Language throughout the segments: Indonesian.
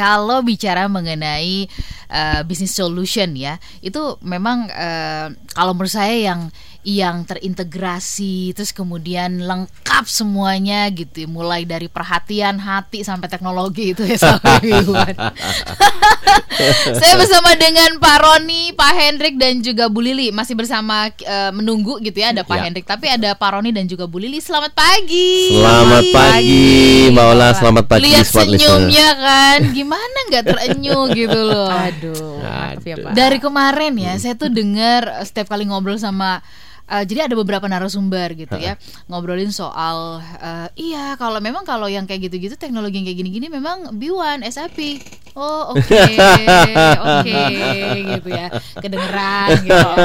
kalau bicara mengenai uh, business solution ya, itu memang uh, kalau menurut saya yang yang terintegrasi terus kemudian lengkap semuanya gitu mulai dari perhatian hati sampai teknologi itu ya saya bersama dengan Pak Roni, Pak Hendrik dan juga Bu Lili. Masih bersama uh, menunggu gitu ya ada Pak ya. Hendrik. Tapi ada Pak Roni dan juga Bu Lili. Selamat pagi. Selamat pagi Mbak Ola. Selamat pagi lihat senyumnya kan. Gimana nggak terenyuh gitu loh? Aduh, aduh. Ya, dari kemarin ya saya tuh dengar setiap kali ngobrol sama uh, jadi ada beberapa narasumber gitu ya ngobrolin soal uh, iya kalau memang kalau yang kayak gitu-gitu teknologi yang kayak gini-gini memang B1 SAP oh oke okay, oke okay, gitu ya kedengeran gitu ya.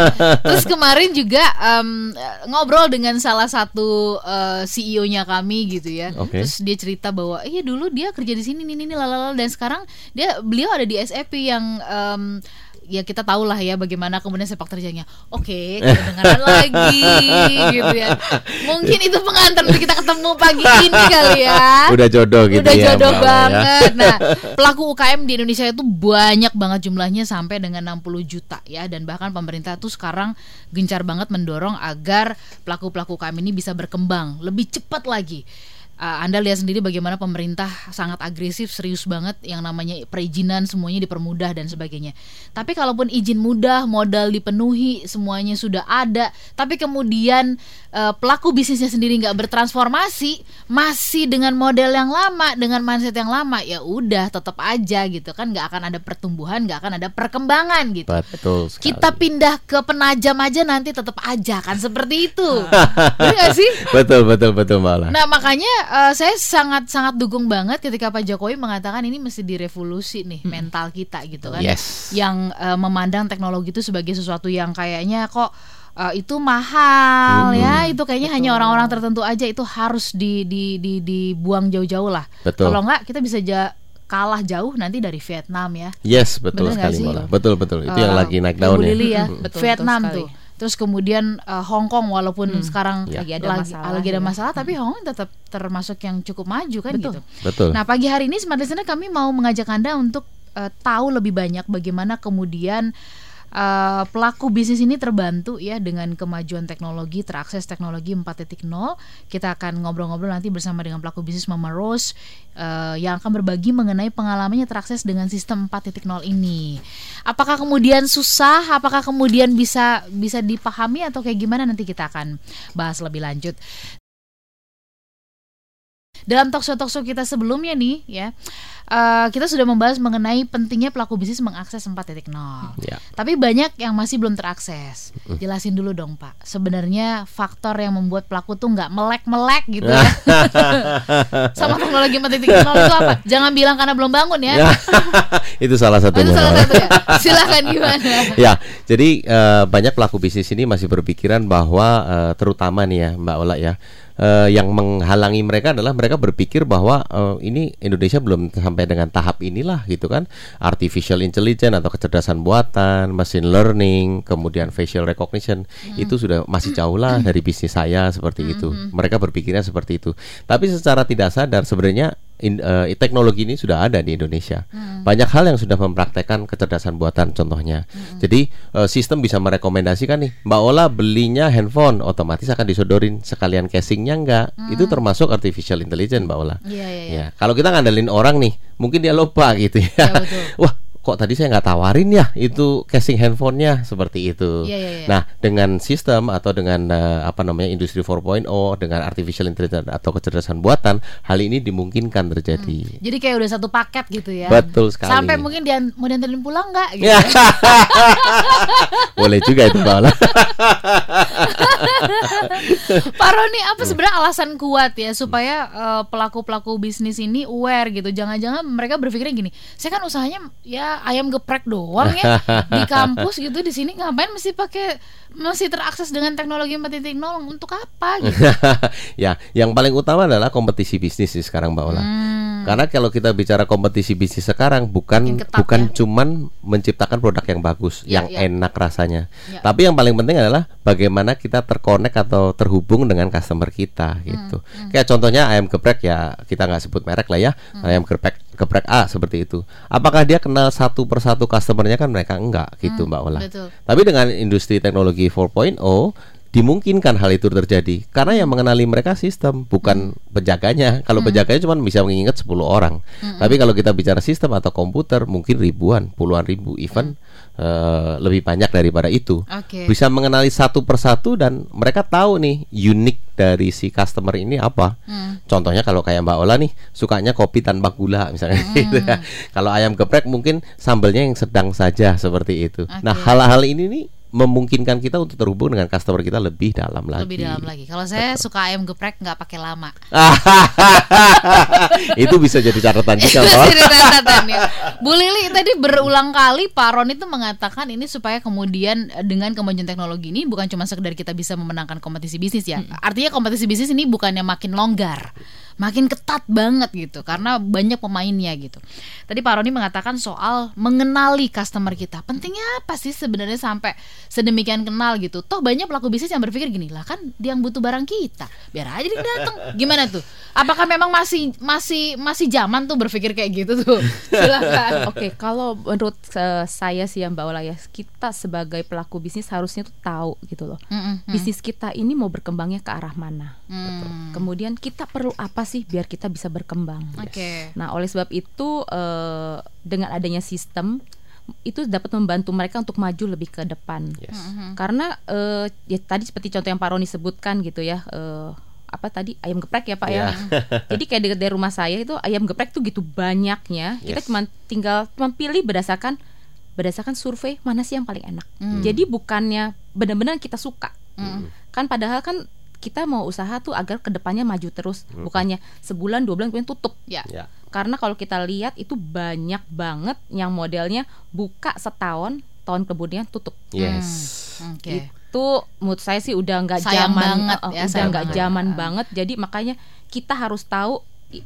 terus kemarin juga um, ngobrol dengan salah satu uh, CEO-nya kami gitu ya okay. terus dia cerita bahwa iya dulu dia kerja di sini nih nih lalala dan sekarang dia beliau ada di SAP yang um, ya kita tahu lah ya bagaimana kemudian sepak terjangnya. Oke, kita dengar lagi gitu ya. Mungkin itu pengantar untuk kita ketemu pagi ini kali ya. Udah jodoh gitu Udah ya. jodoh ya. banget. Ya. Nah, pelaku UKM di Indonesia itu banyak banget jumlahnya sampai dengan 60 juta ya dan bahkan pemerintah tuh sekarang gencar banget mendorong agar pelaku-pelaku UKM ini bisa berkembang lebih cepat lagi uh, Anda lihat sendiri bagaimana pemerintah sangat agresif, serius banget yang namanya perizinan semuanya dipermudah dan sebagainya. Tapi kalaupun izin mudah, modal dipenuhi, semuanya sudah ada, tapi kemudian uh, pelaku bisnisnya sendiri nggak bertransformasi, masih dengan model yang lama, dengan mindset yang lama, ya udah tetap aja gitu kan, nggak akan ada pertumbuhan, nggak akan ada perkembangan gitu. Betul. Sekali. Kita pindah ke penajam aja nanti tetap aja kan seperti itu, benar sih? Betul betul betul malah. Nah makanya uh, saya sangat sangat dukung banget ketika Pak Jokowi mengatakan ini mesti direvolusi nih hmm. mental kita gitu kan. Yes. Yang uh, memandang teknologi itu sebagai sesuatu yang kayaknya kok uh, itu mahal hmm. ya itu kayaknya Betul. hanya orang-orang tertentu aja itu harus di di di dibuang jauh-jauh lah. Kalau enggak kita bisa ja kalah jauh nanti dari Vietnam ya. Yes, betul Bener sekali Betul betul. Itu uh, yang lagi naik daun ya. ya. Betul, Vietnam betul tuh terus kemudian uh, Hong Kong walaupun hmm. sekarang ya. lagi ada lagi, masalah, lagi ada masalah ya. tapi Hong Kong tetap termasuk yang cukup maju kan Betul. gitu. Betul. Nah pagi hari ini smart listener kami mau mengajak anda untuk uh, tahu lebih banyak bagaimana kemudian uh, pelaku bisnis ini terbantu ya dengan kemajuan teknologi, terakses teknologi 4.0. Kita akan ngobrol-ngobrol nanti bersama dengan pelaku bisnis Mama Rose uh, yang akan berbagi mengenai pengalamannya terakses dengan sistem 4.0 ini. Apakah kemudian susah? Apakah kemudian bisa bisa dipahami atau kayak gimana nanti kita akan bahas lebih lanjut. Dalam talkshow-talkshow kita sebelumnya nih ya uh, kita sudah membahas mengenai pentingnya pelaku bisnis mengakses 4.0. Ya. Tapi banyak yang masih belum terakses. Jelasin dulu dong Pak. Sebenarnya faktor yang membuat pelaku tuh nggak melek-melek gitu ya. Sama teknologi 4.0 itu apa? Jangan bilang karena belum bangun ya. ya. itu salah satunya. itu salah satu ya. Silakan gimana? ya, jadi uh, banyak pelaku bisnis ini masih berpikiran bahwa uh, terutama nih ya Mbak Ola ya uh, yang menghalangi mereka adalah mereka berpikir bahwa uh, ini Indonesia belum sampai dengan tahap inilah gitu kan artificial intelligence atau kecerdasan buatan, machine learning, kemudian facial recognition hmm. itu sudah masih jauh lah dari bisnis saya seperti hmm. itu. Hmm. Mereka berpikirnya seperti itu. Tapi secara tidak sadar sebenarnya in, uh, teknologi ini sudah ada di Indonesia. Hmm. Banyak hal yang sudah mempraktekkan kecerdasan buatan contohnya. Hmm. Jadi uh, sistem bisa merekomendasikan nih, Mbak Ola belinya handphone otomatis akan disodorin sekalian casingnya enggak. Hmm. Itu termasuk artificial intelligence Mbak Ola. Yeah, yeah, yeah. Ya, kalau kita ngandelin orang nih, mungkin dia lupa gitu ya. ya Wah, kok tadi saya nggak tawarin ya itu casing handphonenya seperti itu. Yeah, yeah, yeah. Nah dengan sistem atau dengan uh, apa namanya industri 4.0 dengan artificial intelligence atau kecerdasan buatan hal ini dimungkinkan terjadi. Hmm. Jadi kayak udah satu paket gitu ya. Betul sekali. Sampai mungkin dia mau diantarin pulang nggak? Gitu. Boleh juga itu Paula. Pak Roni apa sebenarnya alasan kuat ya supaya uh, pelaku-pelaku bisnis ini aware gitu. Jangan-jangan mereka berpikirnya gini, saya kan usahanya ya ayam geprek doang ya di kampus gitu di sini ngapain mesti pakai masih terakses dengan teknologi 4.0 untuk apa gitu. ya, yang paling utama adalah kompetisi bisnis sih sekarang Mbak Ola. Hmm. Karena kalau kita bicara kompetisi bisnis sekarang bukan ketat, bukan ya? cuman menciptakan produk yang bagus, ya, yang ya. enak rasanya. Ya. Tapi yang paling penting adalah bagaimana kita terkonek atau terhubung dengan customer kita gitu. Hmm. Hmm. Kayak contohnya ayam geprek ya kita nggak sebut merek lah ya. Hmm. Ayam geprek geprek A seperti itu. Apakah dia kenal satu persatu customernya kan mereka enggak gitu hmm, Mbak Ola. Betul. Tapi dengan industri teknologi 4.0 dimungkinkan hal itu terjadi karena yang mengenali mereka sistem bukan hmm. penjaganya. Kalau hmm. penjaganya cuma bisa mengingat 10 orang. Hmm. Tapi kalau kita bicara sistem atau komputer mungkin ribuan, puluhan ribu, even hmm. uh, lebih banyak daripada itu. Okay. Bisa mengenali satu persatu dan mereka tahu nih unik dari si customer ini apa. Hmm. Contohnya kalau kayak Mbak Ola nih sukanya kopi tanpa gula misalnya hmm. gitu ya. Kalau ayam geprek mungkin sambelnya yang sedang saja seperti itu. Okay. Nah, hal-hal ini nih memungkinkan kita untuk terhubung dengan customer kita lebih dalam lagi. Lebih dalam lagi. Kalau saya Betul. suka ayam geprek nggak pakai lama. itu bisa jadi catatan juga. jadi catatan ya. Bu Lili tadi berulang kali Pak Ron itu mengatakan ini supaya kemudian eh, dengan kemajuan teknologi ini bukan cuma sekedar kita bisa memenangkan kompetisi bisnis ya. Hmm. Artinya kompetisi bisnis ini bukannya makin longgar makin ketat banget gitu karena banyak pemainnya gitu. Tadi Pak Roni mengatakan soal mengenali customer kita. Pentingnya apa sih sebenarnya sampai sedemikian kenal gitu? Toh banyak pelaku bisnis yang berpikir gini, lah kan dia yang butuh barang kita. Biar aja dia datang. Gimana tuh? Apakah memang masih masih masih zaman tuh berpikir kayak gitu tuh? Silakan. Oke, okay, kalau menurut uh, saya sih yang Mbak Ola ya, kita sebagai pelaku bisnis harusnya tuh tahu gitu loh. Mm -hmm. Bisnis kita ini mau berkembangnya ke arah mana. Mm. Kemudian kita perlu apa sih biar kita bisa berkembang. Oke. Okay. Nah, oleh sebab itu uh, dengan adanya sistem itu dapat membantu mereka untuk maju lebih ke depan. Yes. Mm-hmm. Karena uh, ya tadi seperti contoh yang Pak Roni sebutkan gitu ya. Uh, apa tadi ayam geprek ya Pak yeah. ya. Jadi kayak dekat dari rumah saya itu ayam geprek tuh gitu banyaknya. Yes. Kita cuma tinggal cuma pilih berdasarkan berdasarkan survei mana sih yang paling enak. Mm. Jadi bukannya benar-benar kita suka. Mm. Kan padahal kan kita mau usaha tuh agar ke depannya maju terus hmm. bukannya sebulan dua bulan kemudian tutup ya yeah. karena kalau kita lihat itu banyak banget yang modelnya buka setahun tahun kemudian tutup yes hmm. okay. itu menurut saya sih udah nggak zaman banget, uh, ya, udah nggak zaman uh. banget jadi makanya kita harus tahu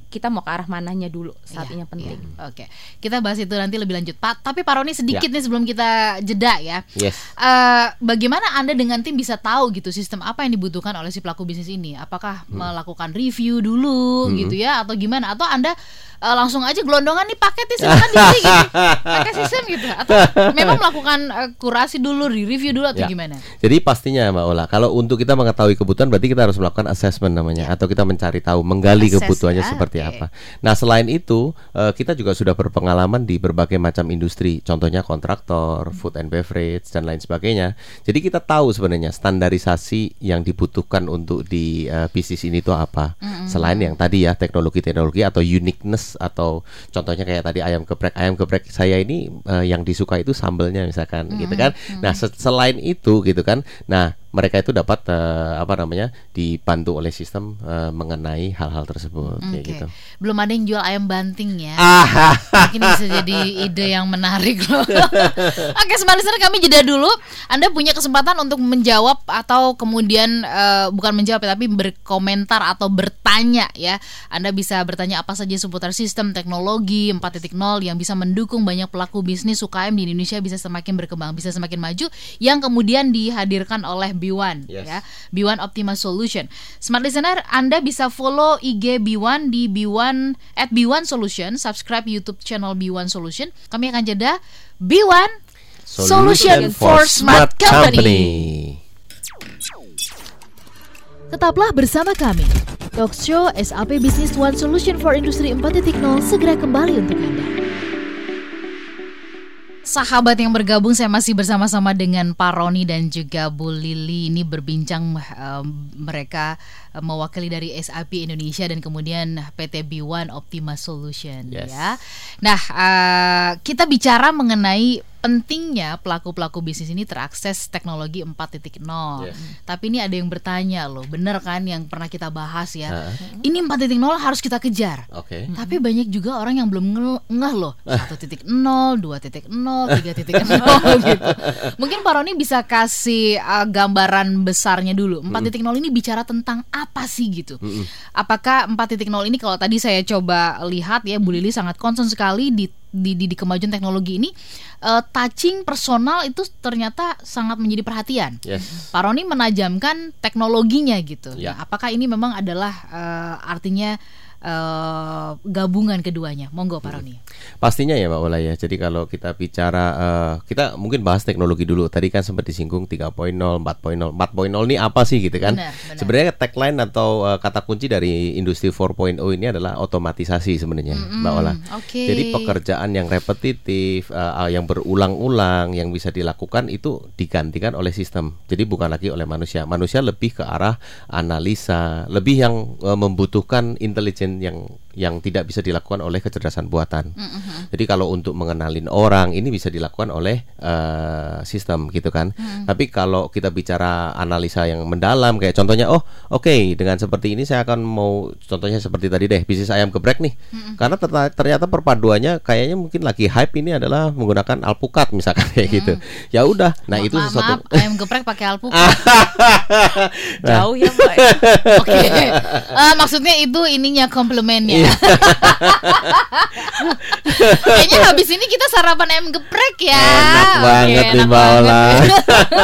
kita mau ke arah mananya dulu saat yeah, ini yang penting. Yeah. Oke, okay. kita bahas itu nanti lebih lanjut. Pak, tapi Pak Roni sedikit yeah. nih sebelum kita jeda ya. Yes. Uh, bagaimana anda dengan tim bisa tahu gitu sistem apa yang dibutuhkan oleh si pelaku bisnis ini? Apakah hmm. melakukan review dulu hmm. gitu ya, atau gimana? Atau anda uh, langsung aja gelondongan nih paket nih silakan di gitu. pakai sistem gitu atau memang melakukan uh, kurasi dulu di review dulu atau ya. gimana jadi pastinya mbak Ola kalau untuk kita mengetahui kebutuhan berarti kita harus melakukan assessment namanya ya. atau kita mencari tahu menggali Assess, kebutuhannya ya? seperti okay. apa nah selain itu uh, kita juga sudah berpengalaman di berbagai macam industri contohnya kontraktor food and beverage dan lain sebagainya jadi kita tahu sebenarnya standarisasi yang dibutuhkan untuk di uh, bisnis ini itu apa mm -hmm. selain yang tadi ya teknologi-teknologi atau uniqueness atau contohnya kayak tadi ayam geprek. Ayam geprek saya ini uh, yang disuka itu sambelnya misalkan mm -hmm. gitu kan. Nah selain itu gitu kan. Nah mereka itu dapat uh, apa namanya dibantu oleh sistem uh, mengenai hal-hal tersebut okay. gitu. Belum ada yang jual ayam banting ya. Ah. Mungkin bisa jadi ide yang menarik loh. Oke, sebenarnya kami jeda dulu. Anda punya kesempatan untuk menjawab atau kemudian uh, bukan menjawab ya, tapi berkomentar atau bertanya ya. Anda bisa bertanya apa saja seputar sistem teknologi 4.0 yang bisa mendukung banyak pelaku bisnis UKM di Indonesia bisa semakin berkembang, bisa semakin maju yang kemudian dihadirkan oleh B1 yes. ya. B1 Optima Solution. Smart listener, Anda bisa follow IG B1 di B1 at B1 Solution, subscribe YouTube channel B1 Solution. Kami akan jeda B1 Solution, Solution for, Smart Company. Company. Tetaplah bersama kami. Talk Show SAP Business One Solution for Industry 4.0 segera kembali untuk Anda sahabat yang bergabung saya masih bersama-sama dengan Pak Roni dan juga Bu Lili ini berbincang um, mereka uh, mewakili dari SAP Indonesia dan kemudian PT B1 Optima Solution yes. ya. Nah, uh, kita bicara mengenai pentingnya pelaku-pelaku bisnis ini terakses teknologi 4.0. Yes. Tapi ini ada yang bertanya loh, bener kan yang pernah kita bahas ya. Uh. Ini 4.0 harus kita kejar. Okay. Tapi banyak juga orang yang belum ngeh loh. 1.0, 2.0, 3.0 gitu. Mungkin Pak Roni bisa kasih uh, gambaran besarnya dulu. 4.0 mm. ini bicara tentang apa sih gitu. Mm -mm. Apakah 4.0 ini kalau tadi saya coba lihat ya Bu Lili sangat concern sekali di di, di, di kemajuan teknologi ini uh, touching personal itu ternyata sangat menjadi perhatian. Yes. Pak Roni menajamkan teknologinya gitu. Yeah. Nah, apakah ini memang adalah uh, artinya uh, gabungan keduanya. Monggo Pak Roni. Pastinya ya Mbak Ola ya. Jadi kalau kita bicara uh, kita mungkin bahas teknologi dulu. Tadi kan sempat disinggung 3.0, 4.0. 4.0 ini apa sih gitu kan? Sebenarnya tagline atau uh, kata kunci dari industri 4.0 ini adalah otomatisasi sebenarnya mm -hmm. Mbak Ola. Okay. Jadi pekerjaan yang repetitif, uh, yang berulang-ulang yang bisa dilakukan itu digantikan oleh sistem. Jadi bukan lagi oleh manusia. Manusia lebih ke arah analisa, lebih yang uh, membutuhkan intelijen yang yang tidak bisa dilakukan oleh kecerdasan buatan. Mm -hmm. Jadi kalau untuk mengenalin orang ini bisa dilakukan oleh uh, sistem gitu kan. Mm. Tapi kalau kita bicara analisa yang mendalam kayak contohnya oh oke okay, dengan seperti ini saya akan mau contohnya seperti tadi deh bisnis ayam geprek nih. Mm -hmm. Karena ternyata perpaduannya kayaknya mungkin lagi hype ini adalah menggunakan alpukat misalkan kayak mm. gitu. Ya udah. Nah, Ma itu maaf, sesuatu maaf, ayam geprek pakai alpukat. Jauh ya, Mbak. Oke. Okay. Uh, eh, maksudnya itu ininya komplemennya. Kayaknya habis ini kita sarapan ayam geprek ya. Enak banget nih Mbak Ola.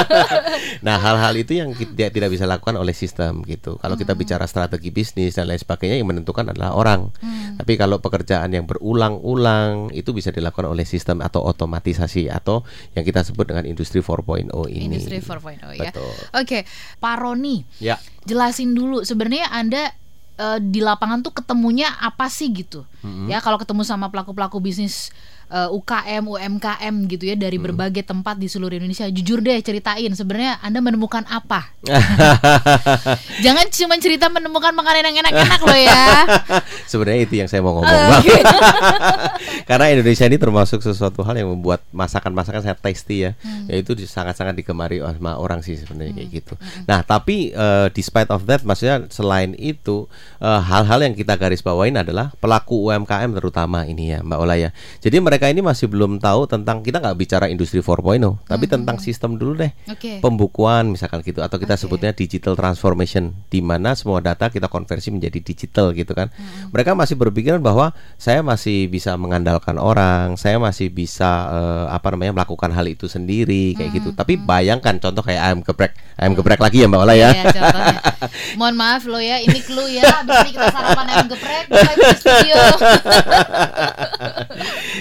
nah, hal-hal itu yang tidak tidak bisa lakukan oleh sistem gitu. Kalau hmm. kita bicara strategi bisnis dan lain sebagainya yang menentukan adalah orang. Hmm. Tapi kalau pekerjaan yang berulang-ulang itu bisa dilakukan oleh sistem atau otomatisasi atau yang kita sebut dengan industri 4.0 ini. Industri 4.0 ya. Oke, okay. Pak Roni. Ya. Jelasin dulu sebenarnya Anda uh, di lapangan tuh ketemunya apa sih gitu mm-hmm. ya kalau ketemu sama pelaku pelaku bisnis uh, eh, UKM UMKM gitu ya dari mm-hmm. berbagai tempat di seluruh Indonesia jujur deh ceritain sebenarnya anda menemukan apa jangan cuma cerita menemukan makanan yang enak-enak loh ya sebenarnya itu yang saya mau ngomong uh, okay. karena Indonesia ini termasuk sesuatu hal yang membuat masakan-masakan saya tasty ya hmm. yaitu sangat-sangat digemari sama orang sih sebenarnya hmm. kayak gitu hmm. nah tapi uh, despite of that maksudnya selain itu hal eh, hal-hal yang kita garis bawain adalah pelaku UMKM terutama ini ya Mbak Ola ya jadi mereka ini masih belum tahu tentang kita nggak bicara industri 4.0 tapi hmm. tentang sistem dulu deh okay. pembukuan misalkan gitu atau kita okay. sebutnya digital transformation di mana semua data kita konversi menjadi digital gitu kan hmm. mereka masih berpikiran bahwa saya masih bisa mengandalkan orang saya masih bisa uh, apa namanya melakukan hal itu sendiri kayak hmm. gitu tapi bayangkan contoh kayak ayam geprek ayam geprek lagi ya Mbak Ola ya, ya mohon maaf lo ya ini clue ya habis ini kita sarapan ayam geprek di studio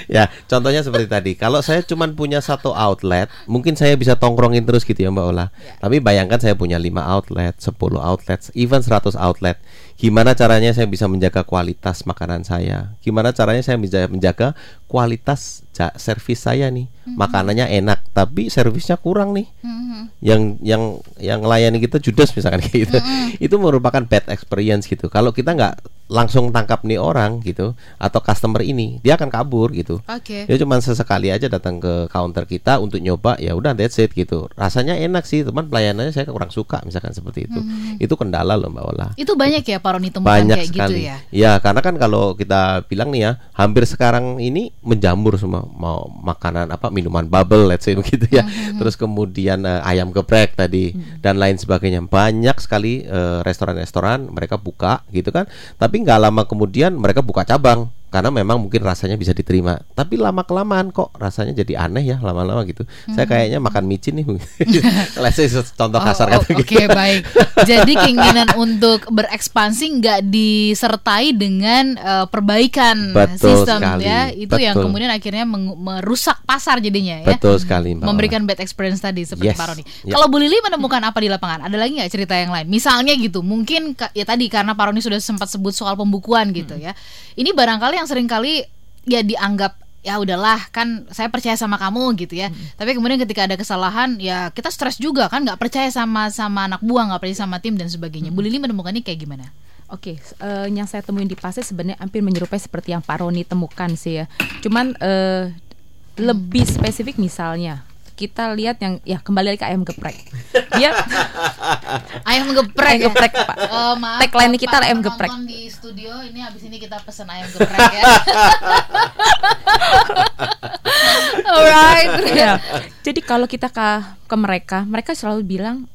ya contohnya seperti tadi kalau saya cuma punya satu outlet mungkin saya bisa tongkrongin terus gitu ya Mbak Ola ya. tapi bayangkan saya punya lima outlet 10 outlet even 100 outlet gimana caranya saya bisa menjaga kualitas makanan saya gimana caranya saya bisa menjaga kualitas servis saya nih mm-hmm. makanannya enak tapi servisnya kurang nih mm-hmm. yang yang yang layani kita judes misalkan kayak gitu mm-hmm. itu merupakan bad experience gitu kalau kita nggak langsung tangkap nih orang gitu atau customer ini dia akan kabur gitu okay. dia cuma sesekali aja datang ke counter kita untuk nyoba ya udah that's it gitu rasanya enak sih teman pelayanannya saya kurang suka misalkan seperti itu mm-hmm. itu kendala loh mbak Ola itu banyak ya Pak Roni temukan banyak kayak gitu sekali. gitu ya ya karena kan kalau kita bilang nih ya hampir sekarang ini menjamur semua mau makanan apa minuman bubble let's say begitu ya mm-hmm. terus kemudian uh, ayam geprek tadi mm-hmm. dan lain sebagainya banyak sekali uh, restoran-restoran mereka buka gitu kan tapi nggak lama kemudian mereka buka cabang karena memang mungkin rasanya bisa diterima tapi lama kelamaan kok rasanya jadi aneh ya lama-lama gitu hmm. saya kayaknya makan micin nih let's say contoh oh, kasar oh, oke okay, baik jadi keinginan untuk berekspansi nggak disertai dengan uh, perbaikan betul sistem sekali. ya itu betul. yang kemudian akhirnya merusak pasar jadinya ya betul sekali Mbak memberikan bad experience tadi seperti yes. Pak Roni yeah. kalau Bu Lili menemukan apa di lapangan ada lagi nggak cerita yang lain misalnya gitu mungkin ya tadi karena Pak Roni sudah sempat sebut soal pembukuan gitu hmm. ya ini barangkali yang sering kali ya dianggap ya udahlah kan saya percaya sama kamu gitu ya hmm. tapi kemudian ketika ada kesalahan ya kita stres juga kan nggak percaya sama sama anak buah nggak percaya sama tim dan sebagainya hmm. Bu Lili menemukan ini kayak gimana Oke, okay, uh, eh, yang saya temuin di pasar sebenarnya hampir menyerupai seperti yang Pak Roni temukan sih ya. Cuman uh, lebih spesifik misalnya kita lihat yang ya kembali lagi ke ayam geprek. Dia ayam geprek. Ayam ya? geprek, Pak. Oh, maaf. Tagline kita ayam geprek. di studio ini habis ini kita pesen ayam geprek ya. Alright. ya. Jadi kalau kita ke ke mereka, mereka selalu bilang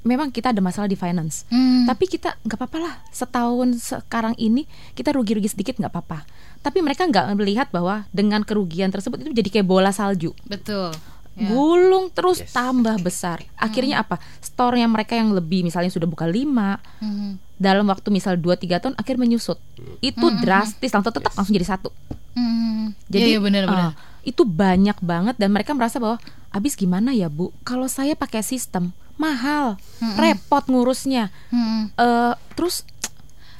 memang kita ada masalah di finance. Hmm. Tapi kita nggak apa-apa lah. Setahun sekarang ini kita rugi-rugi sedikit nggak apa-apa. Tapi mereka nggak melihat bahwa dengan kerugian tersebut itu jadi kayak bola salju. Betul yeah. gulung terus yes. tambah besar. Akhirnya hmm. apa? Store yang mereka yang lebih misalnya sudah buka lima, hmm. dalam waktu misal 2-3 tahun akhir menyusut. Hmm. Itu hmm. drastis langsung tetap yes. langsung jadi satu. Hmm. Jadi yeah, yeah, benar, benar. Uh, itu banyak banget dan mereka merasa bahwa abis gimana ya bu? Kalau saya pakai sistem mahal, hmm. repot ngurusnya. Hmm. Uh, terus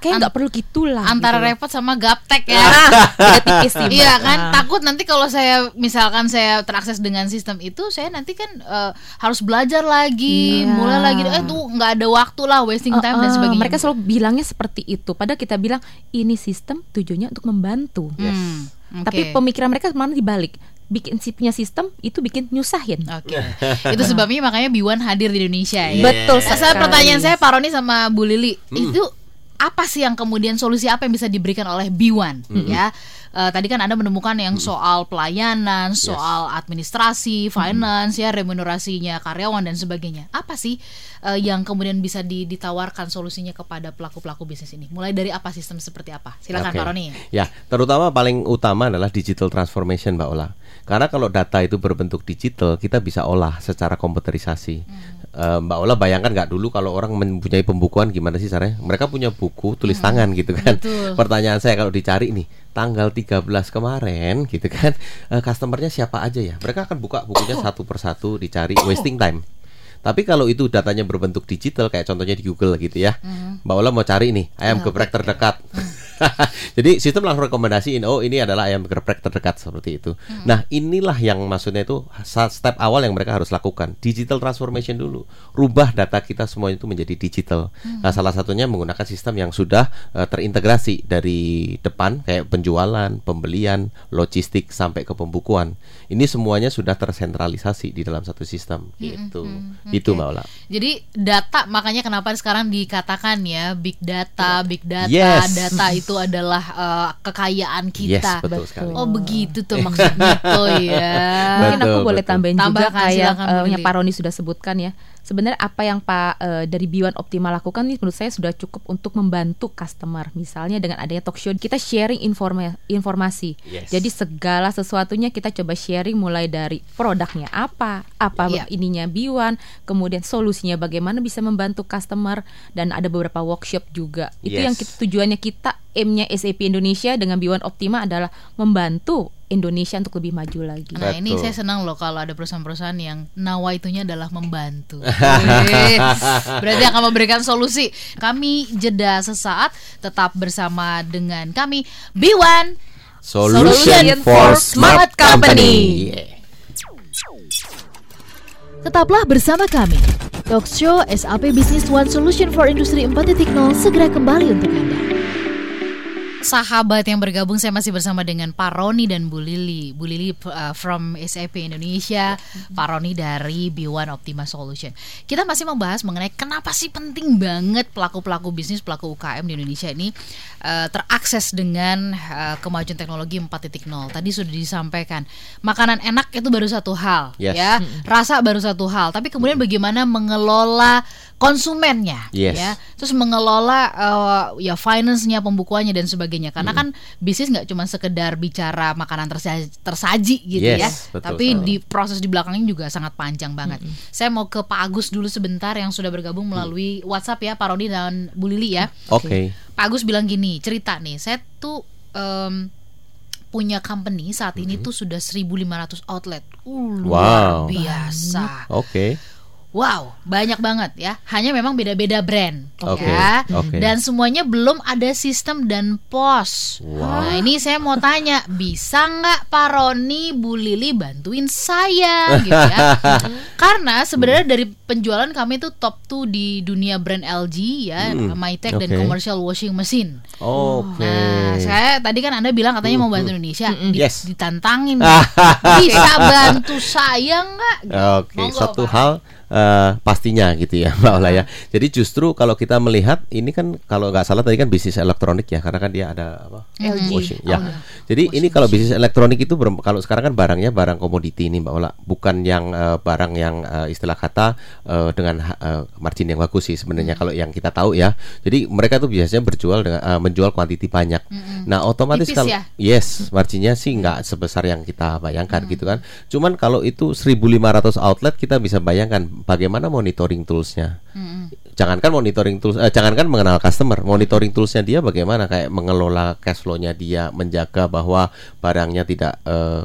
kayak nggak perlu gitulah antara gitu. repot sama gaptek ya tipis sih iya kan ah. takut nanti kalau saya misalkan saya terakses dengan sistem itu saya nanti kan uh, harus belajar lagi yeah. mulai lagi eh tuh nggak ada waktu lah wasting time uh, uh, dan sebagainya mereka selalu bilangnya seperti itu padahal kita bilang ini sistem tujuannya untuk membantu yes. hmm, okay. tapi pemikiran mereka mana dibalik bikin punya sistem itu bikin nyusahin. Oke. Okay. itu sebabnya makanya Biwan hadir di Indonesia ya. Betul. Saya pertanyaan saya Pak Roni sama Bu Lili hmm. itu apa sih yang kemudian solusi apa yang bisa diberikan oleh Biwan mm-hmm. ya uh, tadi kan anda menemukan yang soal pelayanan soal yes. administrasi finance mm-hmm. ya remunerasinya karyawan dan sebagainya apa sih uh, yang kemudian bisa ditawarkan solusinya kepada pelaku pelaku bisnis ini mulai dari apa sistem seperti apa silakan okay. Pak Roni ya terutama paling utama adalah digital transformation Mbak Ola karena kalau data itu berbentuk digital kita bisa olah secara komputerisasi hmm Mbak Ola bayangkan nggak dulu kalau orang mempunyai pembukuan gimana sih caranya? Mereka punya buku tulis hmm. tangan gitu kan. Betul. Pertanyaan saya kalau dicari nih tanggal 13 kemarin gitu kan, uh, customernya siapa aja ya? Mereka akan buka bukunya satu persatu dicari wasting time. Tapi kalau itu datanya berbentuk digital kayak contohnya di Google gitu ya, hmm. Mbak Ola mau cari nih ayam geprek terdekat. Hmm. Jadi sistem langsung rekomendasiin oh ini adalah ayam geprek terdekat seperti itu. Hmm. Nah, inilah yang maksudnya itu step awal yang mereka harus lakukan. Digital transformation dulu. Rubah data kita semua itu menjadi digital. Hmm. Nah, salah satunya menggunakan sistem yang sudah uh, terintegrasi dari depan kayak penjualan, pembelian, logistik sampai ke pembukuan. Ini semuanya sudah tersentralisasi di dalam satu sistem hmm. gitu. Hmm. Okay. Itu Mbak Ola. Jadi data makanya kenapa sekarang dikatakan ya big data, big data, yes. data itu itu adalah uh, kekayaan kita. Yes, betul sekali. Oh begitu tuh maksudnya tuh ya. Mungkin aku boleh tambahin juga kayak uh, yang Pak Roni sudah sebutkan ya sebenarnya apa yang Pak uh, dari Biwan Optimal lakukan ini menurut saya sudah cukup untuk membantu customer. Misalnya dengan adanya talk show kita sharing informa informasi. Yes. Jadi segala sesuatunya kita coba sharing mulai dari produknya apa, apa yeah. ininya Biwan, kemudian solusinya bagaimana bisa membantu customer dan ada beberapa workshop juga. Itu yes. yang kita, tujuannya kita aimnya SAP Indonesia dengan Biwan Optima adalah membantu Indonesia untuk lebih maju lagi. Nah Betul. ini saya senang loh kalau ada perusahaan-perusahaan yang nawa itunya adalah membantu. Berarti akan memberikan solusi. Kami jeda sesaat, tetap bersama dengan kami B1 Solution, Solution for Smart Company. Tetaplah bersama kami. Talk show SAP Business One Solution for Industry 4.0 segera kembali untuk Anda sahabat yang bergabung saya masih bersama dengan Pak Roni dan Bu Lili. Bu Lili uh, from SAP Indonesia, Pak Roni dari B1 Optima Solution. Kita masih membahas mengenai kenapa sih penting banget pelaku-pelaku bisnis, pelaku UKM di Indonesia ini uh, terakses dengan uh, kemajuan teknologi 4.0. Tadi sudah disampaikan, makanan enak itu baru satu hal, yes. ya, rasa baru satu hal. Tapi kemudian bagaimana mengelola konsumennya yes. ya terus mengelola uh, ya finance-nya pembukuannya dan sebagainya karena mm. kan bisnis nggak cuma sekedar bicara makanan tersaji, tersaji gitu yes, ya betul, tapi di proses di belakangnya juga sangat panjang banget mm -hmm. saya mau ke Pak Agus dulu sebentar yang sudah bergabung melalui mm. WhatsApp ya Pak Rodi dan Bu Lili ya oke okay. Pak Agus bilang gini cerita nih saya tuh um, punya company saat ini mm -hmm. tuh sudah 1.500 outlet. Uh, luar wow. biasa. Oke. Okay Wow, banyak banget ya. Hanya memang beda-beda brand, okay. ya. Okay. Dan semuanya belum ada sistem dan pos. Wow. Nah, ini saya mau tanya, bisa nggak Pak Roni, Bu Lili bantuin saya, gitu ya? Karena sebenarnya dari penjualan kami itu top 2 di dunia brand LG ya, hmm. Mytech okay. dan commercial washing machine. Oke. Okay. Nah, saya tadi kan Anda bilang katanya mau bantu Indonesia, mm -hmm. yes. ditantangin. bisa bantu saya nggak? Oke, okay. satu hal uh, pastinya gitu ya Mbak Ola ya. Jadi justru kalau kita melihat ini kan kalau nggak salah tadi kan bisnis elektronik ya karena kan dia ada apa? LG. Washing. Ya. Oh, ya. Jadi washing ini kalau bisnis elektronik itu kalau sekarang kan barangnya barang komoditi ini Mbak Ola, bukan yang uh, barang yang uh, istilah kata uh, dengan uh, margin yang bagus sih sebenarnya hmm. kalau yang kita tahu ya. Jadi mereka tuh biasanya berjual dengan uh, menjual kuantiti banyak. Hmm. Nah, otomatis kalau ya? yes, marginnya sih nggak sebesar yang kita bayangkan hmm. gitu kan. Cuman kalau itu 1500 outlet kita bisa bayangkan bagaimana monitoring toolsnya. Hmm. Jangankan monitoring tools, eh, jangankan mengenal customer, monitoring toolsnya dia bagaimana kayak mengelola cash flow-nya dia, menjaga bahwa barangnya tidak eh,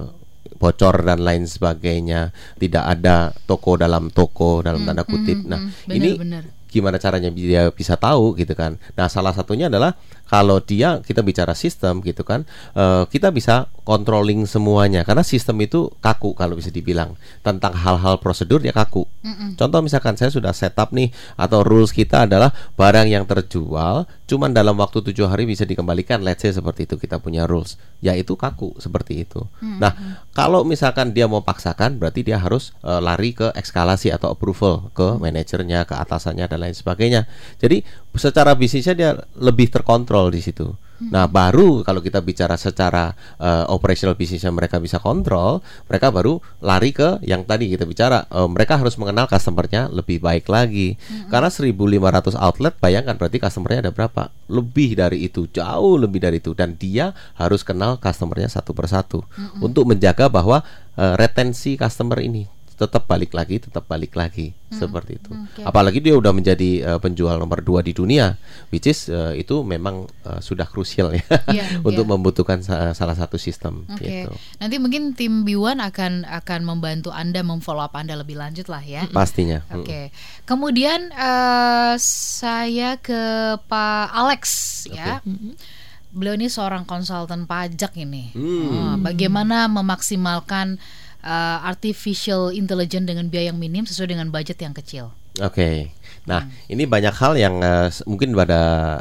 bocor dan lain sebagainya, tidak ada toko dalam toko dalam tanda kutip. Hmm, nah, bener, ini bener. gimana caranya dia bisa tahu gitu kan? Nah, salah satunya adalah kalau dia kita bicara sistem gitu kan uh, kita bisa controlling semuanya. Karena sistem itu kaku kalau bisa dibilang. Tentang hal-hal prosedur dia kaku. Mm-mm. contoh misalkan saya sudah setup nih atau rules kita adalah barang yang terjual cuman dalam waktu tujuh hari bisa dikembalikan. Let's say seperti itu kita punya rules. Ya itu kaku seperti itu. Mm-hmm. nah kalau misalkan dia mau paksakan berarti dia harus uh, lari ke eskalasi atau approval ke manajernya ke atasannya dan lain sebagainya. Jadi secara bisnisnya dia lebih terkontrol kontrol di situ. Nah, baru kalau kita bicara secara uh, operational bisnisnya mereka bisa kontrol, mereka baru lari ke yang tadi kita bicara, uh, mereka harus mengenal customernya lebih baik lagi. Mm-hmm. Karena 1.500 outlet, bayangkan berarti customernya ada berapa? Lebih dari itu, jauh lebih dari itu, dan dia harus kenal customernya satu persatu mm-hmm. untuk menjaga bahwa uh, retensi customer ini tetap balik lagi, tetap balik lagi hmm. seperti itu. Okay. Apalagi dia udah menjadi uh, penjual nomor dua di dunia, which is uh, itu memang uh, sudah krusial ya yeah, untuk yeah. membutuhkan sa salah satu sistem. Okay. Gitu. Nanti mungkin tim Biwan akan akan membantu anda memfollow up anda lebih lanjut lah ya. Pastinya. Oke. Okay. Hmm. Kemudian uh, saya ke Pak Alex okay. ya. Hmm. Beliau ini seorang konsultan pajak ini. Hmm. Oh, bagaimana memaksimalkan uh, artificial intelligence dengan biaya yang minim sesuai dengan budget yang kecil. Oke. Okay. Nah, hmm. ini banyak hal yang uh, mungkin pada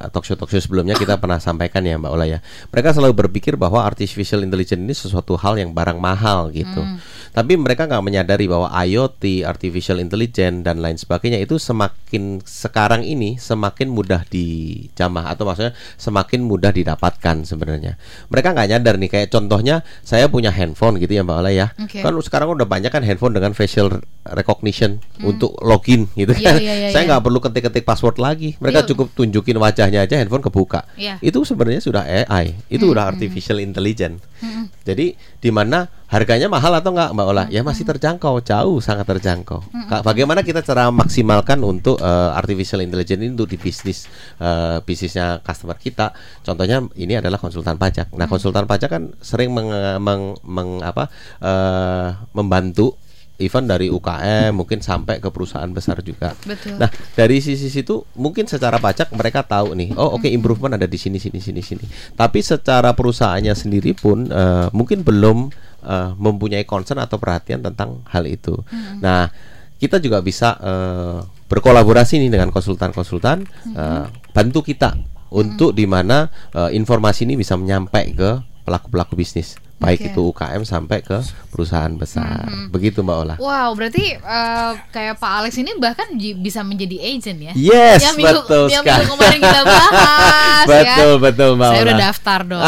talk show talk show sebelumnya kita pernah sampaikan ya Mbak Ola ya. Mereka selalu berpikir bahwa artificial intelligence ini sesuatu hal yang barang mahal gitu. Hmm. Tapi mereka nggak menyadari bahwa IoT, artificial intelligence dan lain sebagainya itu semakin sekarang ini semakin mudah dijamah atau maksudnya semakin mudah didapatkan sebenarnya. Mereka nggak nyadar nih kayak contohnya saya punya handphone gitu ya Mbak Ola ya. Okay. Kan sekarang udah banyak kan handphone dengan facial recognition hmm. untuk login gitu iya, kan. Yeah, yeah, yeah, saya nggak perlu ketik-ketik password lagi. Mereka yeah. cukup tunjukin wajahnya aja handphone kebuka. Yeah. Itu sebenarnya sudah AI, itu hmm. udah artificial intelligence. Hmm. Jadi di mana harganya mahal atau enggak Mbak Ola? Ya masih terjangkau, jauh sangat terjangkau. Bagaimana kita cara maksimalkan untuk uh, artificial intelligence ini untuk di bisnis uh, bisnisnya customer kita? Contohnya ini adalah konsultan pajak. Nah, konsultan pajak kan sering meng, meng, meng apa uh, membantu event dari UKM mungkin sampai ke perusahaan besar juga. Betul. Nah, dari sisi situ mungkin secara pajak mereka tahu nih, oh oke okay, improvement ada di sini sini sini sini. Tapi secara perusahaannya sendiri pun uh, mungkin belum uh, mempunyai concern atau perhatian tentang hal itu. Hmm. Nah, kita juga bisa uh, berkolaborasi nih dengan konsultan-konsultan uh, bantu kita untuk hmm. di mana uh, informasi ini bisa menyampai ke pelaku-pelaku bisnis baik okay. itu UKM sampai ke perusahaan besar. Hmm. Begitu Mbak Ola. Wow, berarti uh, kayak Pak Alex ini bahkan bisa menjadi agent ya? Yes, yang minggu, betul yang sekali. minggu kemarin kita bahas Betul, ya. betul Mbak Saya udah daftar dong.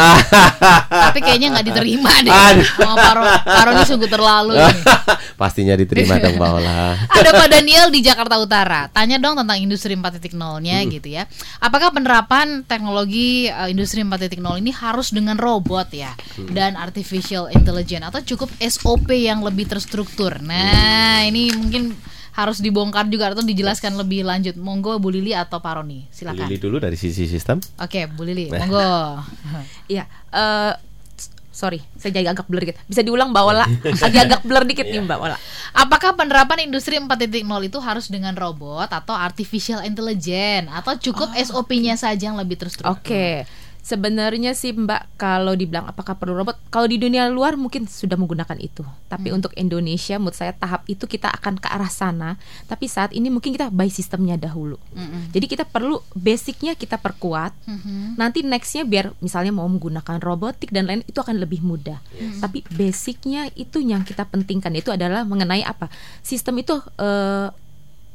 Tapi kayaknya nggak diterima deh. Sama Paro, Paro ini sungguh terlalu Pastinya diterima dong Mbak Ola. Ada Pak Daniel di Jakarta Utara. Tanya dong tentang industri 4.0-nya hmm. gitu ya. Apakah penerapan teknologi uh, industri 4.0 ini harus dengan robot ya? Hmm. Dan artificial artificial intelligence atau cukup SOP yang lebih terstruktur. Nah, ini mungkin harus dibongkar juga atau dijelaskan lebih lanjut. Monggo Bu Lili atau Pak Roni, silakan. Bu Lili dulu dari sisi sistem. Oke, Bu Lili, monggo. Iya, uh, sorry, saya jadi agak blur gitu. Bisa diulang Mbak Ola? Agak agak blur dikit nih Mbak Ola. Apakah penerapan industri 4.0 itu harus dengan robot atau artificial intelligence atau cukup oh, SOP-nya okay. saja yang lebih terstruktur? Oke. Okay. Sebenarnya sih Mbak kalau dibilang apakah perlu robot, kalau di dunia luar mungkin sudah menggunakan itu. Tapi hmm. untuk Indonesia menurut saya tahap itu kita akan ke arah sana. Tapi saat ini mungkin kita by sistemnya dahulu. Hmm. Jadi kita perlu basicnya kita perkuat. Hmm. Nanti nextnya biar misalnya mau menggunakan robotik dan lain itu akan lebih mudah. Yes. Tapi basicnya itu yang kita pentingkan itu adalah mengenai apa sistem itu uh,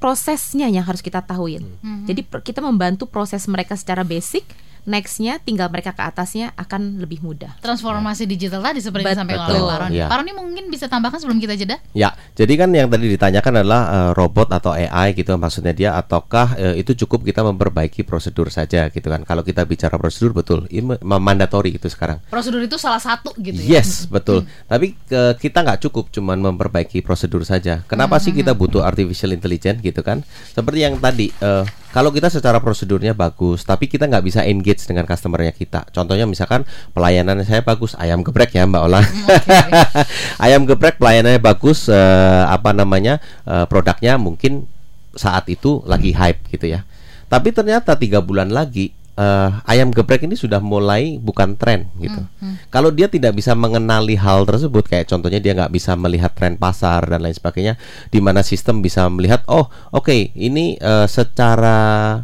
prosesnya yang harus kita tahuin. Hmm. Jadi kita membantu proses mereka secara basic nextnya tinggal mereka ke atasnya akan lebih mudah. Transformasi ya. digital tadi seperti yang sampai oleh Pak Roni. Ya. Pak Roni mungkin bisa tambahkan sebelum kita jeda? Ya, jadi kan yang tadi ditanyakan adalah uh, robot atau AI gitu maksudnya dia ataukah uh, itu cukup kita memperbaiki prosedur saja gitu kan. Kalau kita bicara prosedur betul, ini mandatori itu sekarang. Prosedur itu salah satu gitu ya. Yes, betul. Hmm. Tapi uh, kita nggak cukup cuman memperbaiki prosedur saja. Kenapa hmm. sih kita butuh artificial intelligence gitu kan? Seperti yang tadi uh, kalau kita secara prosedurnya bagus, tapi kita nggak bisa engage dengan customernya kita. Contohnya misalkan pelayanan saya bagus, ayam geprek ya Mbak Ola. Hmm, okay. ayam geprek pelayanannya bagus, uh, apa namanya uh, produknya mungkin saat itu lagi hype gitu ya. Tapi ternyata tiga bulan lagi uh, ayam geprek ini sudah mulai bukan tren gitu. Hmm, hmm. Kalau dia tidak bisa mengenali hal tersebut, kayak contohnya dia nggak bisa melihat tren pasar dan lain sebagainya, di mana sistem bisa melihat, oh oke okay, ini uh, secara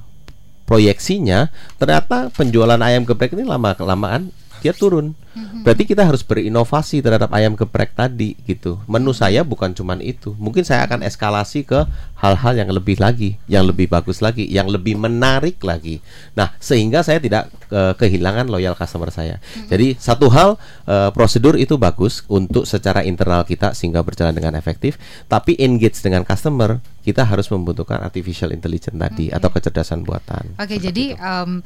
proyeksinya ternyata penjualan ayam geprek ini lama kelamaan dia turun. Mm-hmm. Berarti kita harus berinovasi terhadap ayam geprek tadi gitu. Menu saya bukan cuman itu. Mungkin saya akan eskalasi ke hal-hal yang lebih lagi, yang lebih bagus lagi, yang lebih menarik lagi. Nah, sehingga saya tidak uh, kehilangan loyal customer saya. Mm-hmm. Jadi satu hal uh, prosedur itu bagus untuk secara internal kita sehingga berjalan dengan efektif, tapi engage dengan customer kita harus membutuhkan artificial intelligence tadi okay. atau kecerdasan buatan. Oke, okay, jadi um,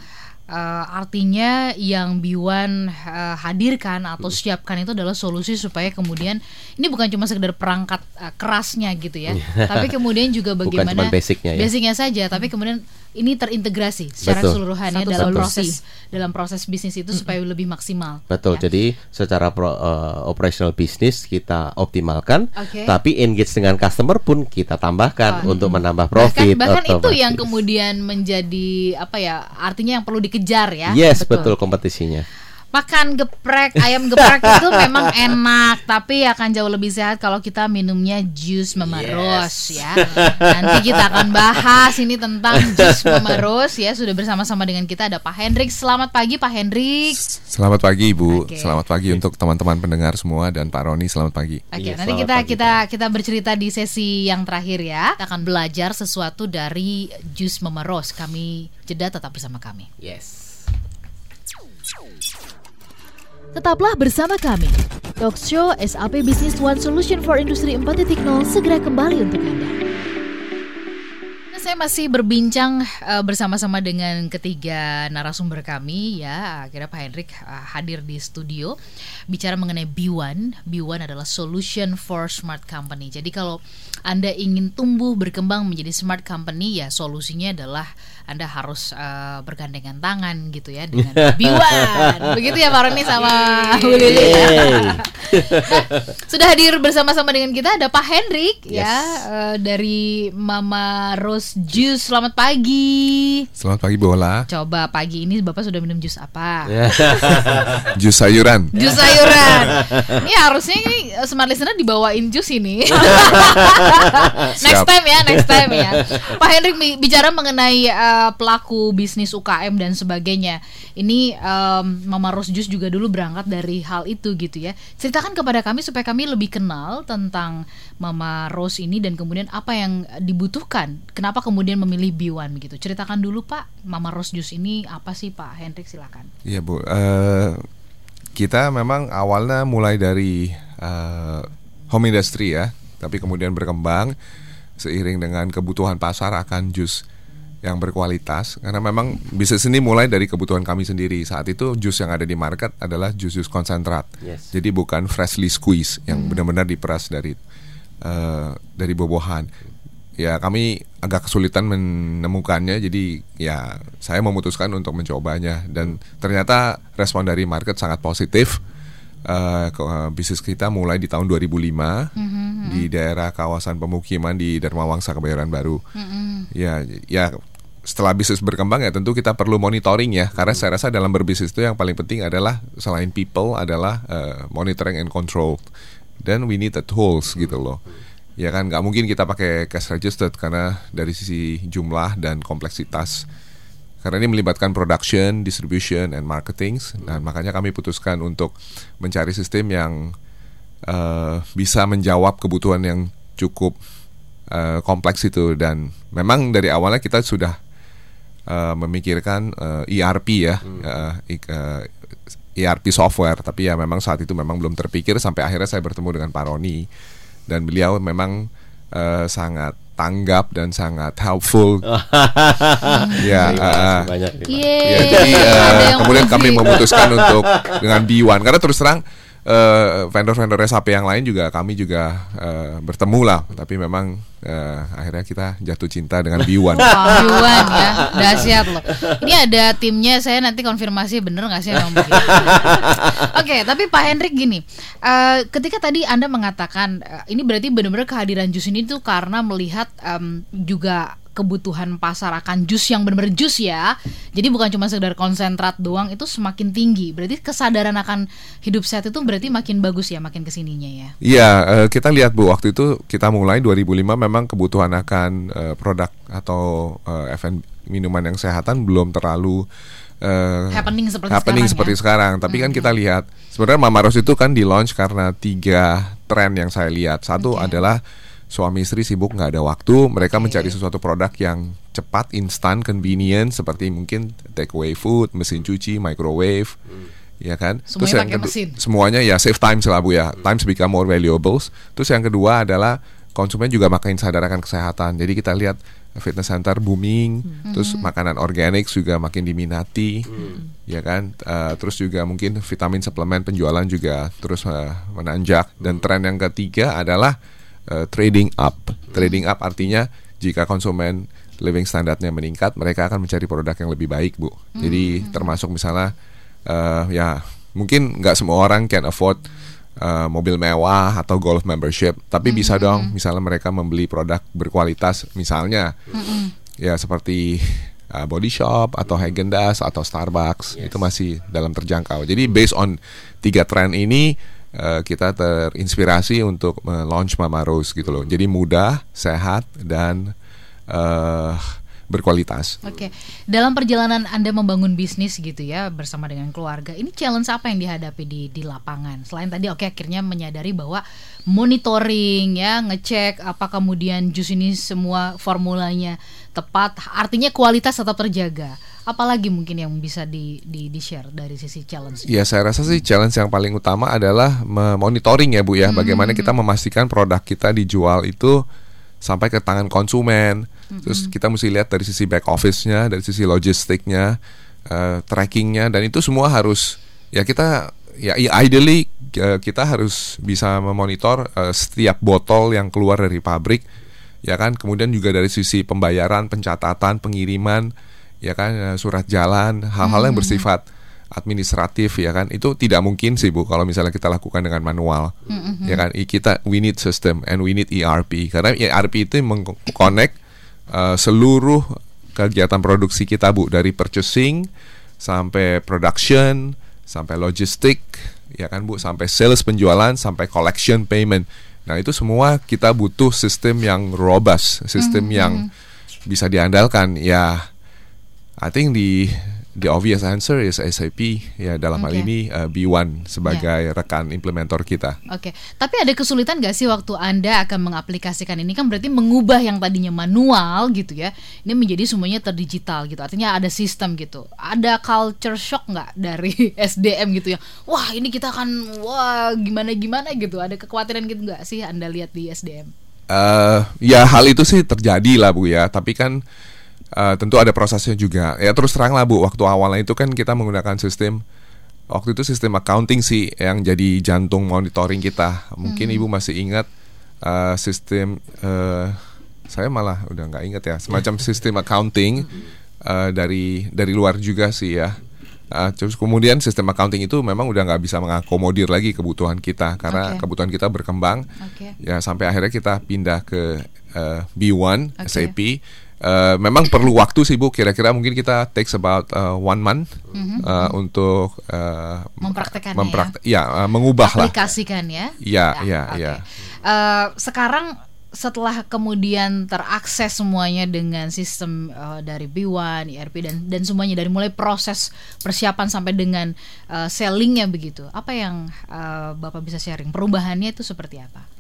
uh, artinya yang Biwan uh, hadirkan atau siapkan itu adalah solusi supaya kemudian ini bukan cuma sekedar perangkat uh, kerasnya gitu ya, iya. tapi kemudian juga bagaimana basicnya, ya. basicnya saja, tapi kemudian ini terintegrasi secara Betul. keseluruhannya Satu dalam proses dalam proses bisnis itu supaya lebih maksimal. Betul. Ya. Jadi secara pro, uh, operational bisnis kita optimalkan, okay. tapi engage dengan customer pun kita tambahkan oh. untuk menambah profit. Bahkan, bahkan itu yang kemudian menjadi apa ya? Artinya yang perlu dikejar ya. Yes, betul, betul kompetisinya makan geprek ayam geprek itu memang enak tapi akan jauh lebih sehat kalau kita minumnya jus memerus yes. ya. Nanti kita akan bahas ini tentang jus memerus ya. Sudah bersama-sama dengan kita ada Pak Hendrik. Selamat pagi Pak Hendrik. Selamat pagi Ibu okay. selamat pagi untuk teman-teman pendengar semua dan Pak Roni selamat pagi. Oke okay, yes, nanti kita pagi, kita kita bercerita di sesi yang terakhir ya. Kita akan belajar sesuatu dari jus memerus. Kami jeda tetap bersama kami. Yes Tetaplah bersama kami. Talk Show SAP Business One Solution for Industry 4.0 segera kembali untuk Anda. Saya masih berbincang uh, bersama-sama dengan ketiga narasumber kami ya. Akhirnya Pak Hendrik uh, hadir di studio bicara mengenai B1. B1 adalah solution for smart company. Jadi kalau Anda ingin tumbuh berkembang menjadi smart company ya solusinya adalah anda harus uh, bergandengan tangan gitu ya dengan Biwan. Begitu ya Pak Roni sama Bu Lili. nah, sudah hadir bersama-sama dengan kita ada Pak Hendrik ya, yes. ya uh, dari Mama Rose Juice. Selamat pagi. Selamat pagi Bola. Coba pagi ini Bapak sudah minum jus apa? jus sayuran. Jus sayuran. Ini harusnya ini eh, smart listener dibawain jus ini. next time ya, next time ya. Pak Hendrik bicara mengenai uh, pelaku bisnis UKM dan sebagainya. Ini um, Mama Rose Jus juga dulu berangkat dari hal itu gitu ya. Ceritakan kepada kami supaya kami lebih kenal tentang Mama Rose ini dan kemudian apa yang dibutuhkan. Kenapa kemudian memilih B1 begitu? Ceritakan dulu Pak, Mama Rose Jus ini apa sih Pak Hendrik silakan. Iya Bu, uh, kita memang awalnya mulai dari uh, home industry ya, tapi kemudian berkembang seiring dengan kebutuhan pasar akan jus yang berkualitas karena memang bisnis ini mulai dari kebutuhan kami sendiri saat itu jus yang ada di market adalah jus-jus konsentrat yes. jadi bukan freshly squeeze yang hmm. benar-benar diperas dari uh, dari bobohan ya kami agak kesulitan menemukannya jadi ya saya memutuskan untuk mencobanya dan ternyata respon dari market sangat positif uh, bisnis kita mulai di tahun 2005 mm -hmm. di daerah kawasan pemukiman di Dharma Wangsa Kebayoran Baru. Mm -hmm. Ya, ya setelah bisnis berkembang ya tentu kita perlu monitoring ya karena saya rasa dalam berbisnis itu yang paling penting adalah selain people adalah uh, monitoring and control dan we need the tools gitu loh ya kan nggak mungkin kita pakai cash registered karena dari sisi jumlah dan kompleksitas. Karena ini melibatkan production, distribution, and marketing. Dan makanya kami putuskan untuk mencari sistem yang uh, bisa menjawab kebutuhan yang cukup uh, kompleks itu. Dan memang dari awalnya kita sudah uh, memikirkan uh, ERP ya hmm. uh, uh, ERP software. Tapi ya memang saat itu memang belum terpikir. Sampai akhirnya saya bertemu dengan Pak Roni dan beliau memang uh, sangat tanggap dan sangat helpful. ya, uh, ya, jadi uh, kemudian kami memutuskan untuk dengan B1 karena terus terang uh, vendor-vendor SAP yang lain juga kami juga uh, bertemu lah. Tapi memang uh, akhirnya kita jatuh cinta dengan B1 wow, B1 ya. Dahsyat loh. Ini ada timnya saya nanti konfirmasi bener nggak sih oke okay, tapi Pak Hendrik gini. Uh, ketika tadi Anda mengatakan uh, ini berarti benar-benar kehadiran jus ini tuh karena melihat um, juga kebutuhan pasar akan jus yang benar-benar jus ya. Jadi bukan cuma sekedar konsentrat doang itu semakin tinggi. Berarti kesadaran akan hidup sehat itu berarti makin bagus ya makin ke sininya ya. Iya, uh, kita lihat Bu waktu itu kita mulai 2005 memang kebutuhan akan uh, produk atau uh, eh, FN minuman yang sehatan belum terlalu uh, happening seperti happening sekarang. Seperti ya? sekarang. Tapi hmm. kan kita lihat sebenarnya Mama Rose itu kan di launch karena tiga tren yang saya lihat. Satu okay. adalah suami istri sibuk nggak ada waktu, mereka okay. mencari sesuatu produk yang cepat, instan, convenient seperti mungkin take away food, mesin cuci, microwave, hmm. ya kan? Semuanya Terus yang mesin. semuanya ya save time selalu ya, hmm. times become more valuables. Terus yang kedua adalah konsumen juga makin sadar akan kesehatan. Jadi kita lihat fitness center booming, hmm. terus makanan organik juga makin diminati, hmm. ya kan? Uh, terus juga mungkin vitamin suplemen penjualan juga terus uh, menanjak. Dan tren yang ketiga adalah uh, trading up. Trading up artinya jika konsumen living standarnya meningkat, mereka akan mencari produk yang lebih baik, Bu. Jadi hmm. termasuk misalnya uh, ya mungkin nggak semua orang can afford uh, mobil mewah atau golf membership, tapi hmm. bisa dong misalnya mereka membeli produk berkualitas misalnya hmm. ya seperti uh, Body Shop atau Haagen Dazs atau Starbucks yes. itu masih dalam terjangkau. Jadi based on tiga tren ini uh, kita terinspirasi untuk launch Mama Rose gitu loh. Jadi mudah, sehat dan uh, berkualitas. Oke, okay. dalam perjalanan Anda membangun bisnis gitu ya bersama dengan keluarga, ini challenge apa yang dihadapi di di lapangan? Selain tadi oke okay, akhirnya menyadari bahwa monitoring ya, ngecek apa kemudian jus ini semua formulanya tepat, artinya kualitas tetap terjaga apalagi mungkin yang bisa di, di, di share dari sisi challenge? Ya saya rasa sih challenge yang paling utama adalah monitoring ya Bu ya, hmm. bagaimana kita memastikan produk kita dijual itu sampai ke tangan konsumen. Hmm. Terus kita mesti lihat dari sisi back office-nya, dari sisi logistiknya, uh, trackingnya, dan itu semua harus ya kita ya ideally uh, kita harus bisa memonitor uh, setiap botol yang keluar dari pabrik, ya kan. Kemudian juga dari sisi pembayaran, pencatatan, pengiriman ya kan? Eh, surat jalan hal-hal yang hmm. bersifat administratif ya kan? Itu tidak mungkin sih bu kalau misalnya kita lakukan dengan manual. Mm-hmm. ya kan? kita we need system and we need ERP karena ERP itu mengconnect uh, seluruh kegiatan produksi kita bu. Dari purchasing sampai production sampai logistik ya kan bu? Sampai sales penjualan sampai collection payment nah itu semua kita butuh sistem yang robust sistem mm-hmm. yang bisa diandalkan ya I think the the obvious answer is SAP ya dalam okay. hal ini uh, B1 sebagai yeah. rekan implementator kita. Oke, okay. tapi ada kesulitan gak sih waktu anda akan mengaplikasikan ini kan berarti mengubah yang tadinya manual gitu ya, ini menjadi semuanya terdigital gitu, artinya ada sistem gitu. Ada culture shock nggak dari SDM gitu ya? Wah ini kita akan wah gimana gimana gitu, ada kekhawatiran gitu nggak sih anda lihat di SDM? Uh, ya hal itu sih terjadi lah bu ya, tapi kan uh, tentu ada prosesnya juga. Ya terus terang lah Bu, waktu awalnya itu kan kita menggunakan sistem waktu itu sistem accounting sih yang jadi jantung monitoring kita. Mungkin hmm. Ibu masih ingat uh, sistem uh, saya malah udah nggak ingat ya, semacam sistem accounting uh, dari dari luar juga sih ya. Uh, terus kemudian sistem accounting itu memang udah nggak bisa mengakomodir lagi kebutuhan kita karena okay. kebutuhan kita berkembang. Okay. Ya sampai akhirnya kita pindah ke uh, B1 okay. SAP Uh, memang perlu waktu sih bu kira-kira mungkin kita takes about uh, one month mm-hmm. uh, untuk uh, mempraktekannya mempraktek ya, ya uh, mengubah aplikasikan lah aplikasikan ya ya ya, okay. ya. Uh, sekarang setelah kemudian terakses semuanya dengan sistem uh, dari B1, ERP dan dan semuanya dari mulai proses persiapan sampai dengan uh, sellingnya begitu, apa yang uh, bapak bisa sharing? Perubahannya itu seperti apa?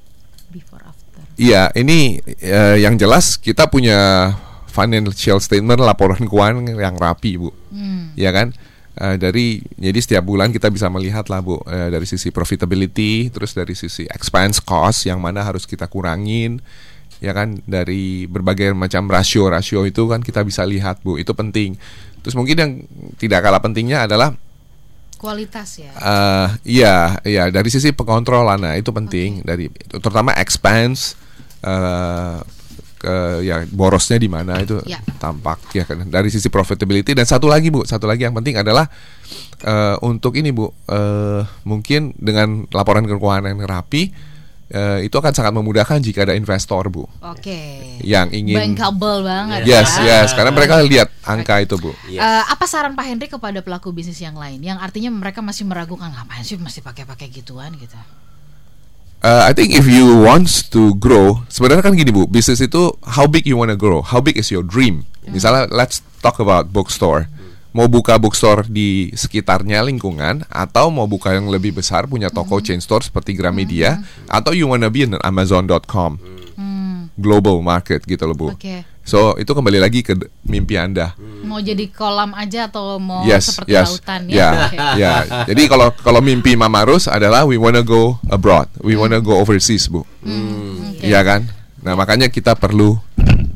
before after. Iya, ini uh, yang jelas kita punya financial statement laporan keuangan yang rapi, Bu. Hmm. Ya kan? Uh, dari jadi setiap bulan kita bisa melihat lah bu uh, dari sisi profitability terus dari sisi expense cost yang mana harus kita kurangin ya kan dari berbagai macam rasio rasio itu kan kita bisa lihat bu itu penting terus mungkin yang tidak kalah pentingnya adalah kualitas ya uh, iya iya dari sisi pengontrolan nah itu penting okay. dari terutama expense uh, ke ya borosnya di mana itu ya. tampak ya kan dari sisi profitability dan satu lagi bu satu lagi yang penting adalah uh, untuk ini bu uh, mungkin dengan laporan keuangan yang rapi uh, itu akan sangat memudahkan jika ada investor bu. Oke. Okay. Yang ingin. Bankable banget. Yes ya. yes karena mereka lihat angka itu bu. Yes. Uh, apa saran Pak Hendrik kepada pelaku bisnis yang lain yang artinya mereka masih meragukan ngapain sih masih pakai-pakai gituan gitu? Uh, I think if you wants to grow, sebenarnya kan gini bu, bisnis itu how big you wanna grow, how big is your dream. Hmm. Misalnya, let's talk about bookstore. Mau buka bookstore di sekitarnya lingkungan, atau mau buka yang lebih besar, punya toko hmm. chain store seperti Gramedia, hmm. atau you wanna be in Amazon.com, hmm. global market gitu loh bu. Okay. So itu kembali lagi ke mimpi anda. Hmm. Mau jadi kolam aja atau mau yes, seperti yes. lautan ya? Ya, okay. ya. Jadi kalau kalau mimpi Mama Rus adalah we wanna go abroad, we hmm. wanna go overseas bu. Hmm. Okay. Ya kan. Nah makanya kita perlu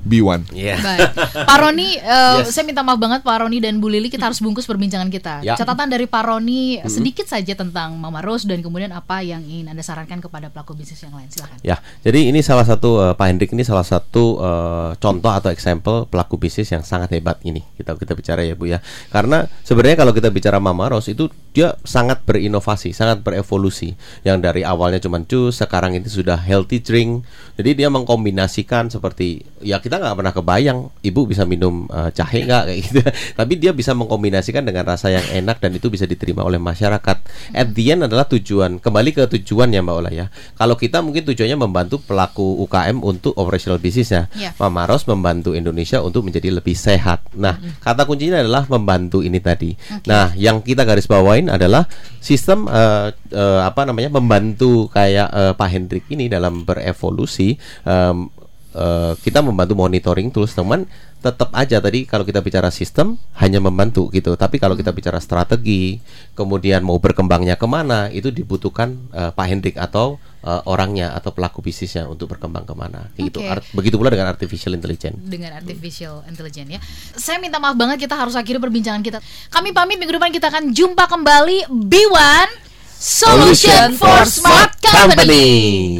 B1. Yeah. Baik. Pak Roni, uh, yes. saya minta maaf banget Pak Roni dan Bu Lili kita harus bungkus perbincangan kita. Ya. Catatan dari Pak Roni hmm. sedikit saja tentang Mama Rose dan kemudian apa yang ingin Anda sarankan kepada pelaku bisnis yang lain. Silakan. Ya, jadi ini salah satu uh, Pak Hendrik ini salah satu uh, contoh atau example pelaku bisnis yang sangat hebat ini. Kita kita bicara ya Bu ya. Karena sebenarnya kalau kita bicara Mama Rose itu dia sangat berinovasi, sangat berevolusi. Yang dari awalnya cuma jus, sekarang ini sudah healthy drink. Jadi dia mengkombinasikan seperti ya kita nggak pernah kebayang ibu bisa minum uh, jahe nggak kayak gitu. Tapi dia bisa mengkombinasikan dengan rasa yang enak dan itu bisa diterima oleh masyarakat. At the end adalah tujuan. Kembali ke tujuan ya mbak Ola ya. Kalau kita mungkin tujuannya membantu pelaku UKM untuk operational bisnisnya yeah. Mama Ros membantu Indonesia untuk menjadi lebih sehat. Nah mm -hmm. kata kuncinya adalah membantu ini tadi. Okay. nah yang kita garis bawain adalah sistem uh, uh, apa namanya membantu kayak uh, Pak Hendrik ini dalam berevolusi um, uh, kita membantu monitoring tools teman tetap aja tadi kalau kita bicara sistem hanya membantu gitu. Tapi kalau kita bicara strategi kemudian mau berkembangnya ke mana itu dibutuhkan uh, Pak Hendrik atau uh, orangnya atau pelaku bisnisnya untuk berkembang ke mana. Gitu. Art, begitu pula dengan artificial intelligence. Dengan artificial intelligence ya. Saya minta maaf banget kita harus akhiri perbincangan kita. Kami pamit minggu depan kita akan jumpa kembali. B1 Solution for Smart Company.